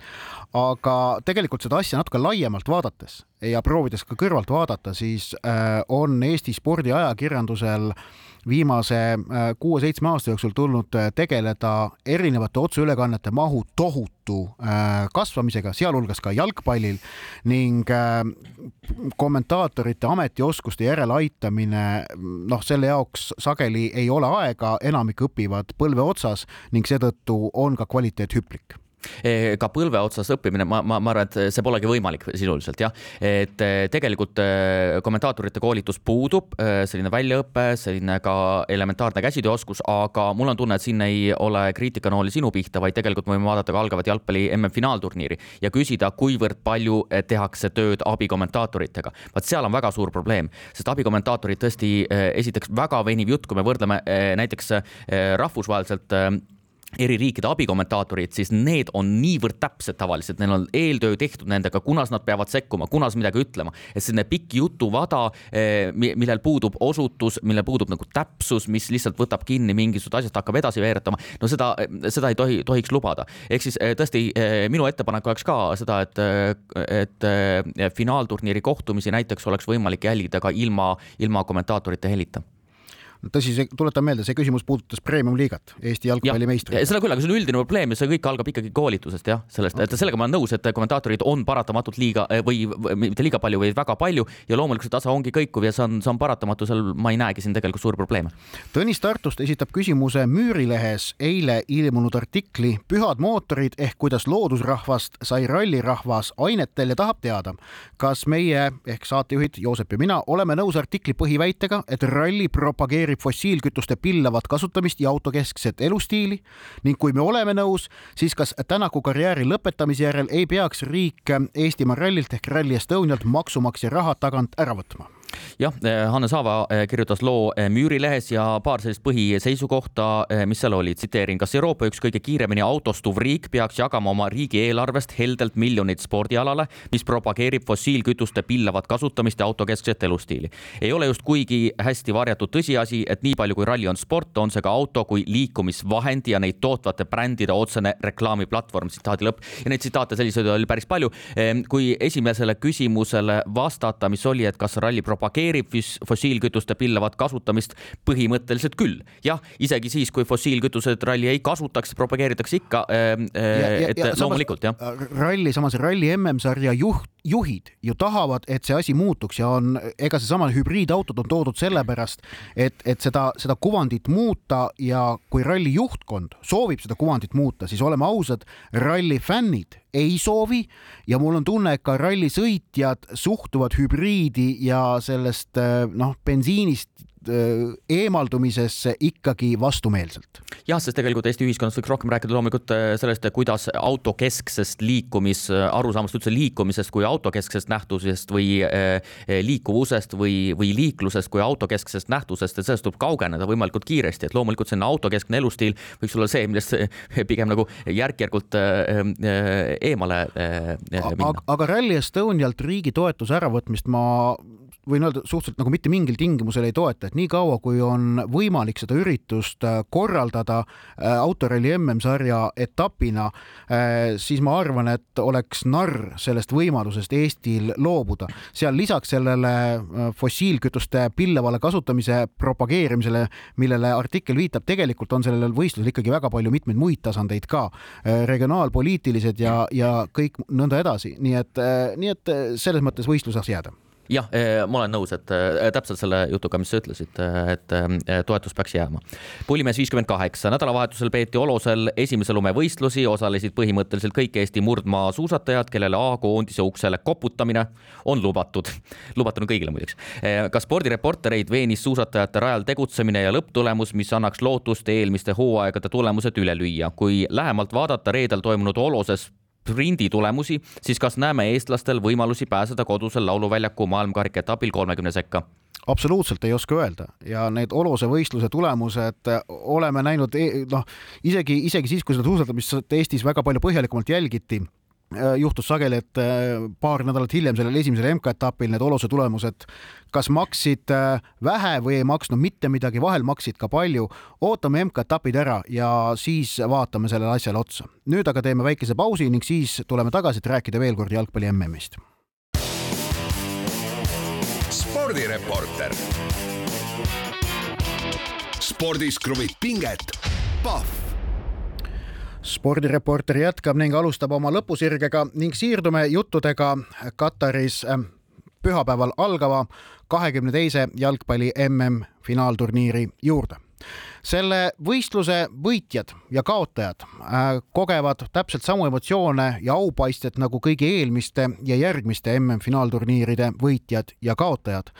aga tegelikult seda asja natuke laiemalt vaadates ja proovides ka kõrvalt vaadata, siis äh, on Eesti spordiajakirjandusel viimase äh, kuue-seitsme aasta jooksul tulnud äh, tegeleda erinevate otseülekannete mahu tohutu kasvamisega, sealhulgas ka jalgpallil ning kommentaatorite ametioskuste järeleaitamine, noh, selle jaoks sageli ei ole aega, enamik õpivad põlve otsas ning seetõttu on ka kvaliteet hüplik ka põlve otsas õppimine, ma, ma, ma arvan, et see polegi võimalik sisuliselt jah, et eh, tegelikult eh, kommentaatorite koolitus puudub, eh, selline väljaõpe, selline ka elementaarne käsitööoskus, aga mul on tunne, et siin ei ole kriitikanooli sinu pihta, vaid tegelikult võime vaadata ka algavat jalgpalli MM-finaalturniiri ja küsida, kuivõrd palju tehakse tööd abikommentaatoritega. vaat seal on väga suur probleem, sest abikommentaatorid tõesti esiteks väga veniv jutt, kui me võrdleme näiteks rahvusvaheliselt eri riikide abikommentaatorid, siis need on niivõrd täpsed tavaliselt, neil on eeltöö tehtud nendega, kunas nad peavad sekkuma, kunas midagi ütlema. et selline pikk jutuvada, eh, millel puudub osutus, millel puudub nagu täpsus, mis lihtsalt võtab kinni mingisugused asjad, hakkab edasi veeretama. no seda, seda ei tohi, tohiks lubada. ehk siis eh, tõesti eh, minu ettepanek oleks ka seda, et, et finaalturniiri kohtumisi näiteks oleks võimalik jälgida ka ilma, ilma kommentaatorite helita tõsi, see, tuletan meelde, see küsimus puudutas premium-liigat, Eesti jalgpallimeistrit. seda küll, aga see on üldine probleem ja see kõik algab ikkagi koolitusest jah, sellest et sellega ma olen nõus, et kommentaatorid on paratamatult liiga või, või mitte liiga palju, vaid väga palju ja loomulikult see tase ongi kõikuv ja see on, see on paratamatu, seal ma ei näegi siin tegelikult suuri probleeme. Tõnis Tartust esitab küsimuse Müürilehes eile ilmunud artikli Pühad mootorid ehk kuidas loodusrahvast sai rallirahvas ainetel ja tahab teada, kas meie ehk saatejuhid Joosep ja mina oleme nõus artikli põhiväitega, et ralli propageerib aktsepteerib fossiilkütuste pillavat kasutamist ja autokeskset elustiili ning kui me oleme nõus, siis kas Tänaku karjääri lõpetamise järel ei peaks riik Eestimaa rallilt ehk Rally Estonialt maksumaksja raha tagant ära võtma? Jah, Hannes Aava kirjutas loo Müürilehes ja paar sellist põhiseisukohta, mis seal oli, tsiteerin, kas Euroopa üks kõige kiiremini autostuv riik peaks jagama oma riigieelarvest heldelt miljoneid spordialale, mis propageerib fossiilkütuste pillavat kasutamist ja autokeskset elustiili. ei ole just kuigi hästi varjatud tõsiasi, et nii palju kui ralli on sport, on see ka auto kui liikumisvahend ja neid tootvate brändide otsene reklaamiplatvorm, tsitaadi lõpp. ja neid tsitaate selliseid oli päris palju. Kui esimesele küsimusele vastata, mis oli, et kas ralli propageerib fossiilkütuste pillavat kasutamist, põhimõtteliselt küll. jah, isegi siis, kui fossiilkütused ralli ei kasutaks, propageeritakse ikka. Ehm, et ja, loomulikult jah. ralli, samas ralli MM-sarja juht, juhid ju tahavad, et see asi muutuks ja on, ega seesama hübriidautod on toodud sellepärast, et, et seda, seda kuvandit muuta ja kui ralli juhtkond soovib seda kuvandit muuta, siis oleme ausad, ralli fännid ei soovi. Ja mul on tunne, et ka rallisõitjad suhtuvad hübriidi ja sellest noh, bensiinist eemaldumisesse ikkagi vastumeelselt. jah, sest tegelikult Eesti ühiskonnas võiks rohkem rääkida loomulikult äh, sellest, kuidas autokesksest liikumis, äh, arusaamast üldse liikumisest kui autokesksest nähtusest või liikuvusest või, või liiklusest kui autokesksest nähtusest, et sellest tuleb kaugeneda võimalikult kiiresti, et loomulikult selline autokeskne elustiil võiks olla see, millest pigem nagu järk-järgult eemale minna. aga Rally Estonialt riigi toetuse äravõtmist ma võin öelda suhteliselt nagu mitte mingil tingimusel ei toeta, et niikaua kui on võimalik seda üritust äh, korraldada äh, autoralli MM-sarja etapina, äh, siis ma arvan, et oleks narr sellest võimalusest Eestil loobuda. seal lisaks sellele fossiilkütuste pillavale kasutamise propageerimisele, millele artikkel viitab, tegelikult on sellel võistlusel ikkagi väga palju mitmeid muid tasandeid ka, regionaalpoliitilised ja, ja kõik nõnda edasi, nii et, nii et selles mõttes võistlus saaks jääda jah, eh, ma olen nõus, et eh, täpselt selle jutuga, mis sa ütlesid, eh, et toetus peaks jääma. pullimees viiskümmend kaheksa, nädalavahetusel peeti Olosel esimese lumevõistlusi, osalesid põhimõtteliselt kõik Eesti murdmaasuusatajad, kellele A-koondise uksele koputamine on lubatud. lubatud on kõigile muideks. ka spordireportereid veenis suusatajate rajal tegutsemine ja lõpptulemus, mis annaks lootust eelmiste hooaegade tulemused üle lüüa. kui lähemalt vaadata reedel toimunud Oloses sprindi tulemusi, siis kas näeme eestlastel võimalusi pääseda kodusel lauluväljaku maailmakarika etapil kolmekümne sekka? absoluutselt ei oska öelda ja need oluse võistluse tulemused oleme näinud e-, noh, isegi, isegi siis, kui seda suusatamist Eestis väga palju põhjalikumalt jälgiti Äh, juhtus sageli, et äh, paar nädalat hiljem sellel esimesel MK-etapil need oluse tulemused kas maksid äh, vähe või ei maksnud mitte midagi, vahel maksid ka palju. ootame MK-etapid ära ja siis vaatame sellele asjale otsa. nüüd aga teeme väikese pausi ning siis tuleme tagasi, et rääkida veel kord jalgpalli MM-ist. spordireporter. spordis kruvib pinget, Pahv spordireporter jätkab ning alustab oma lõpusirgega ning siirdume juttudega Kataris äh, pühapäeval algava kahekümne teise jalgpalli MM-finaalturniiri juurde selle võistluse võitjad ja kaotajad äh, kogevad täpselt samu emotsioone ja aupaistet nagu kõigi eelmiste ja järgmiste MM-finaalturniiride võitjad ja kaotajad.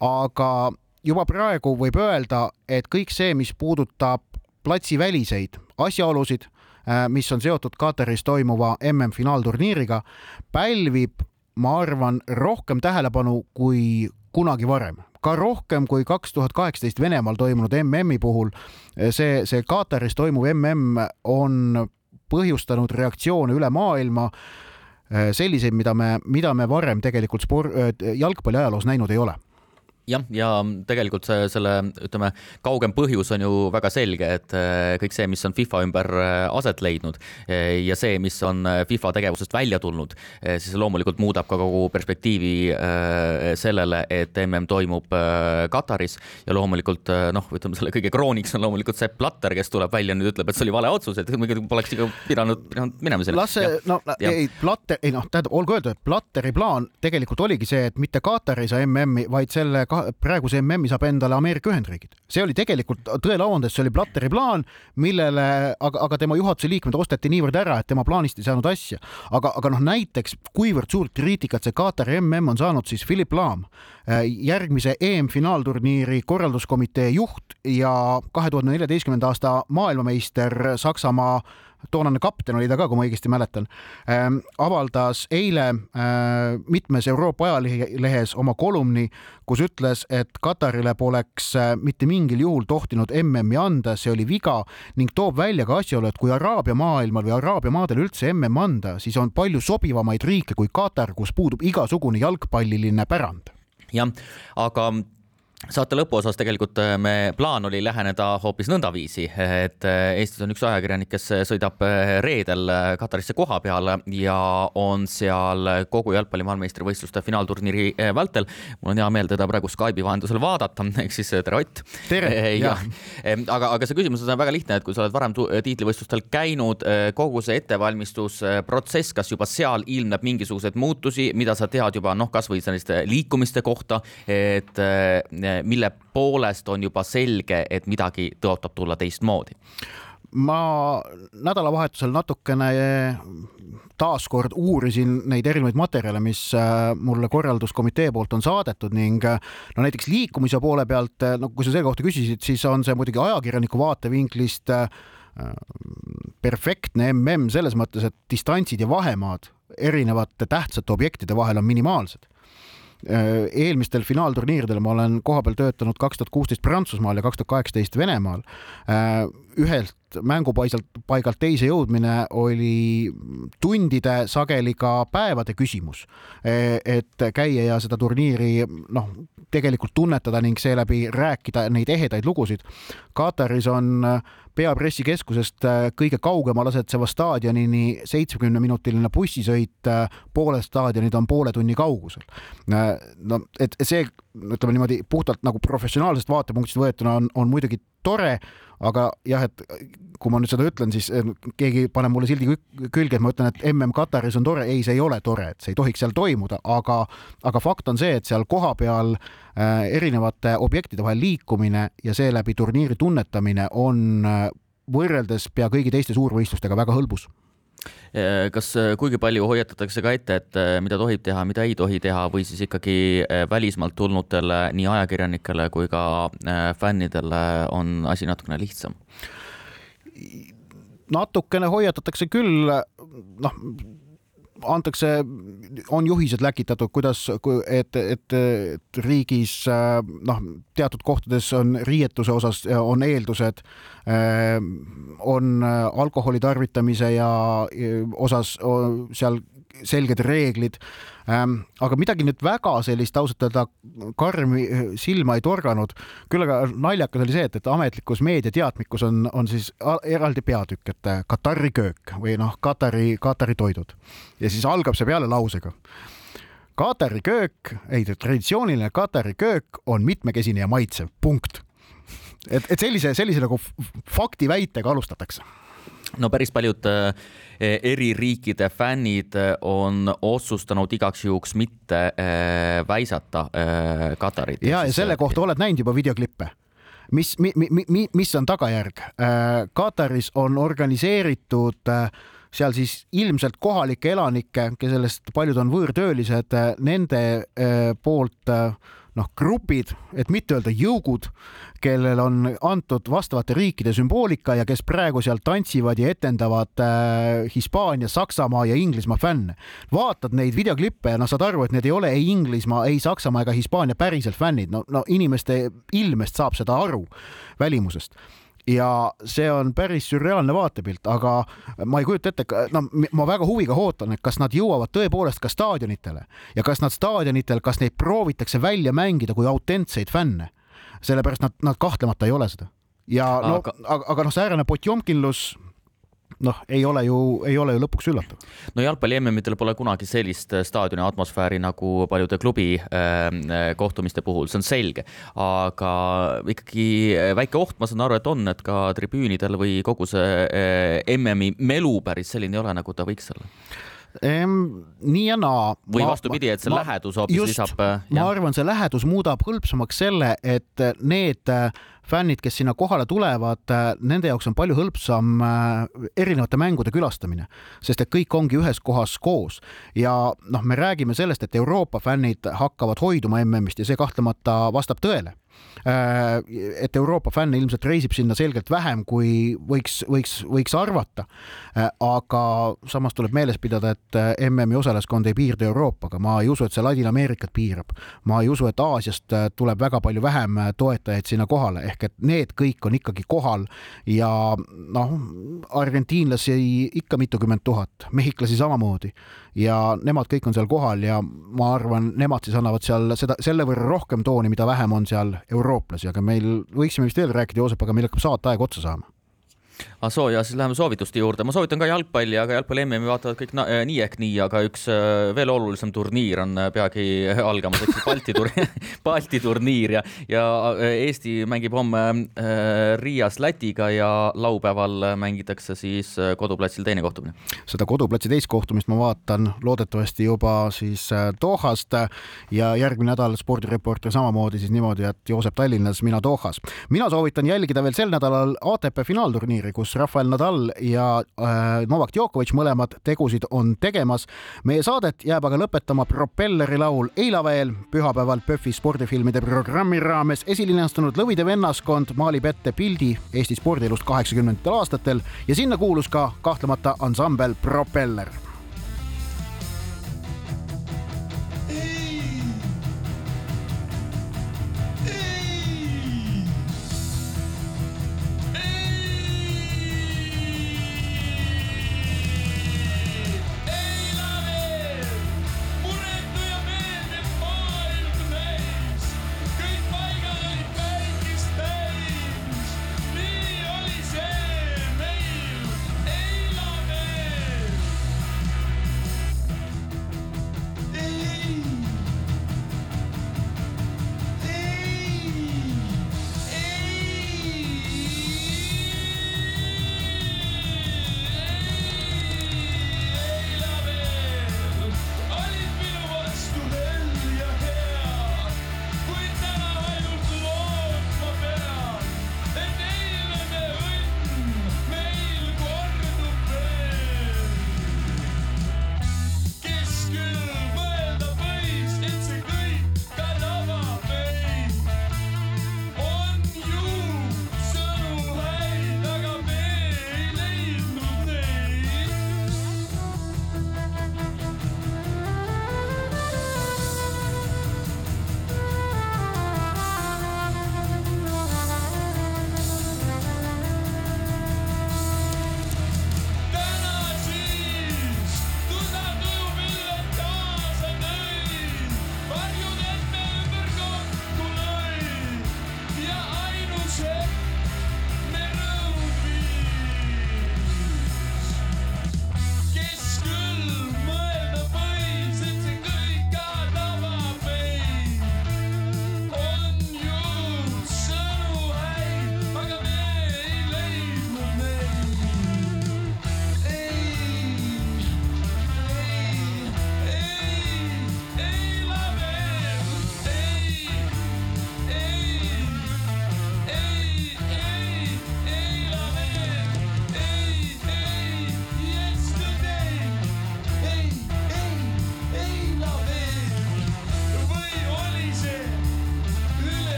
aga juba praegu võib öelda, et kõik see, mis puudutab platsiväliseid asjaolusid, mis on seotud Kataris toimuva MM-finaalturniiriga, pälvib, ma arvan, rohkem tähelepanu kui kunagi varem ka rohkem kui kaks tuhat kaheksateist Venemaal toimunud MM-i puhul. see, see Kataris toimuv MM on põhjustanud reaktsioone üle maailma äh, selliseid, mida me, mida me varem tegelikult spor-, äh, jalgpalli ajaloos näinud ei ole jah, ja tegelikult see, selle, ütleme, kaugem põhjus on ju väga selge, et äh, kõik see, mis on FIFA ümber äh, aset leidnud äh, ja see, mis on FIFA tegevusest välja tulnud, siis loomulikult muudab ka kogu perspektiivi sellele, et mm toimub Kataris ja loomulikult noh, ütleme selle kõige krooniks on loomulikult Sepp Blatter, kes tuleb välja nüüd ütleb, et see oli vale otsus, et poleks ikka pidanud, pidanud minema selle. las see, no ja. ei, Blatter, ei noh, tähendab, olgu öeldud, et Blatteri plaan tegelikult oligi see, et mitte Katar ei saa MM-i, vaid selle praeguse MM-i saab endale Ameerika Ühendriigid. see oli tegelikult tõele au andes, see oli Blatteri plaan, millele, aga, aga tema juhatuse liikmed osteti niivõrd ära, et tema plaanist ei saanud asja. aga, aga noh, näiteks kuivõrd suurt kriitikat see Katari MM on saanud siis Philip Lahm, äh, järgmise EM-finaalturniiri korralduskomitee juht ja kahe tuhande neljateistkümnenda aasta maailmameister Saksamaa toonane kapten oli ta ka, kui ma õigesti mäletan, ähm, avaldas eile äh, mitmes Euroopa ajalehes oma kolumni, kus ütles, et Katarile poleks äh, mitte mingil juhul tohtinud MM-i anda, see oli viga ning toob välja ka asjaolu, et kui Araabia maailmal või Araabia maadel üldse MM anda, siis on palju sobivamaid riike kui Katar, kus puudub igasugune jalgpalliline pärand. Jah, aga saate lõpuosas tegelikult äh, me plaan oli läheneda hoopis nõndaviisi, et äh, Eestis on üks ajakirjanik, kes sõidab äh, reedel Katarisse koha peale ja on seal kogu jalgpalli maailmameistrivõistluste finaalturniiri vältel. mul on hea meel teda praegu Skype'i vahendusel vaadata, ehk siis tere Ott. tere ja. aga, aga see küsimus on väga lihtne, et kui sa oled varem tiitlivõistlustel käinud, kogu see ettevalmistusprotsess, kas juba seal ilmneb mingisuguseid muutusi, mida sa tead juba noh, kasvõi selliste liikumiste kohta, et mille poolest on juba selge, et midagi tõotab tulla teistmoodi? ma nädalavahetusel natukene taaskord uurisin neid erinevaid materjale, mis äh, mulle korralduskomitee poolt on saadetud ning äh, no näiteks liikumise poole pealt, äh, no kui sa selle kohta küsisid, siis on see muidugi ajakirjaniku vaatevinklist perfektne mm selles mõttes, et distantsid ja vahemaad erinevate tähtsate objektide vahel on minimaalsed eelmistel finaalturniiridel ma olen kohapeal töötanud kaks tuhat kuusteist Prantsusmaal ja kaks tuhat kaheksateist Venemaal. Ühelt mängupaigalt, paigalt teise jõudmine oli tundide, sageli ka päevade küsimus. Äh, et käia ja seda turniiri noh, tegelikult tunnetada ning seeläbi rääkida neid ehedaid lugusid. Kataris on peapressikeskusest kõige kaugemal asetseva staadionini seitsmekümneminutiline bussisõit, pooled staadionid on poole tunni kaugusel no et see, ütleme niimoodi puhtalt nagu professionaalsest vaatepunktist võetuna on, on muidugi tore, aga jah, et kui ma nüüd seda ütlen, siis keegi paneb mulle sildi külge, et ma ütlen, et mm Kataris on tore. ei, see ei ole tore, et see ei tohiks seal toimuda, aga, aga fakt on see, et seal kohapeal äh, erinevate objektide vahel liikumine ja seeläbi turniiri tunnetamine on äh, võrreldes pea kõigi teiste suurvõistlustega väga hõlbus kas äh, kuigi palju hoiatatakse ka ette, et äh, mida tohib teha, mida ei tohi teha või siis ikkagi välismaalt tulnutele, nii ajakirjanikele kui ka fännidele on asi natukene lihtsam? natukene hoiatatakse küll, noh antakse, on juhised läkitatud, kuidas, et, et, et riigis noh, teatud kohtades on riietuse osas on eeldused, on alkoholi tarvitamise ja osas seal selged reeglid. Ähm, aga midagi nüüd väga sellist ausalt öelda karmi äh, silma ei torganud. küll aga naljakas oli see, et, et ametlikus meediateadmikus on, on siis eraldi peatükk, et äh, Katari köök või noh, Katari, Katari toidud ja siis algab see peale lausega Katari köök, ei traditsiooniline Katari köök on mitmekesine ja maitsev, punkt. Et, et sellise, sellise nagu faktiväitega alustatakse no päris paljud äh, eri riikide fännid äh, on otsustanud igaks juhuks mitte äh, väisata Katarit. ja, ja selle kohta oled näinud juba videoklippe mis, mi, mi, mi, mis on tagajärg? Kataris on organiseeritud seal siis ilmselt kohalikke elanikke, kellest paljud on võõrtöölised, nende poolt noh, grupid, et mitte öelda jõugud, kellel on antud vastavate riikide sümboolika ja kes praegu seal tantsivad ja etendavad äh, Hispaania, Saksamaa ja Inglismaa fänne. vaatad neid videoklippe ja noh, saad aru, et need ei ole ei Inglismaa, ei Saksamaa ega Hispaania päriselt fännid, no, no inimeste ilmest saab seda aru, välimusest ja see on päris sürreaalne vaatepilt, aga ma ei kujuta ette, no ma väga huviga ootan, et kas nad jõuavad tõepoolest ka staadionitele ja kas nad staadionitel, kas neid proovitakse välja mängida kui autentseid fänne. sellepärast nad, nad kahtlemata ei ole seda. ja no aga, aga, aga noh, säärane potjomkinlus noh, ei ole ju, ei ole ju lõpuks üllatav. no jalgpalli MM-idel pole kunagi sellist äh, staadioni atmosfääri nagu paljude klubi äh, äh, kohtumiste puhul, see on selge, aga ikkagi väike oht, ma saan aru, et on, et ka tribüünidel või kogu see äh, MM-i melu päris selline ei ole, nagu ta võiks olla Ehm, nii ja naa. või vastupidi, et see ma, lähedus hoopis lisab. ma arvan, see lähedus muudab hõlpsamaks selle, et need fännid, kes sinna kohale tulevad, äh, nende jaoks on palju hõlpsam äh, erinevate mängude külastamine, sest et kõik ongi ühes kohas koos. Ja noh, me räägime sellest, et Euroopa fännid hakkavad hoiduma MM-ist ja see kahtlemata vastab tõele et Euroopa fänne ilmselt reisib sinna selgelt vähem, kui võiks, võiks, võiks arvata. aga samas tuleb meeles pidada, et MM-i osalejaskond ei piirdu Euroopaga, ma ei usu, et see Ladina-Ameerikat piirab. ma ei usu, et Aasiast tuleb väga palju vähem toetajaid sinna kohale, ehk et need kõik on ikkagi kohal ja noh, argentiinlasi ikka mitukümmend tuhat, mehhiklasi samamoodi ja nemad kõik on seal kohal ja ma arvan, nemad siis annavad seal seda, selle võrra rohkem tooni, mida vähem on seal eurooplasi, aga meil võiksime vist veel rääkida, Joosep, aga meil hakkab saateaeg otsa saama ah soo ja siis läheme soovituste juurde, ma soovitan ka jalgpalli, aga jalgpalli MM-i vaatavad kõik na, nii ehk nii, aga üks äh, veel olulisem turniir on äh, peagi algamas, ehk siis Balti tur-, Balti turniir ja, ja äh, Eesti mängib homme äh, Riias Lätiga ja laupäeval mängitakse siis koduplatsil teine kohtumine. seda koduplatsi teist kohtumist ma vaatan loodetavasti juba siis Dohast ja järgmine nädal spordireporter samamoodi siis niimoodi, et Joosep Tallinnas, mina Dohas. mina soovitan jälgida veel sel nädalal ATP finaalturniiri turniiri, kus Rafael Nadal ja äh, Novak Djokovic mõlemad tegusid on tegemas. meie saadet jääb aga lõpetama propelleri laul Eila veel pühapäeval PÖFFi spordifilmide programmi raames esilinastunud Lõvide vennaskond maalib ette pildi Eesti spordielust kaheksakümnendatel aastatel ja sinna kuulus ka kahtlemata ansambel Propeller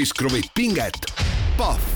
spordis kruvib pinget, Pahv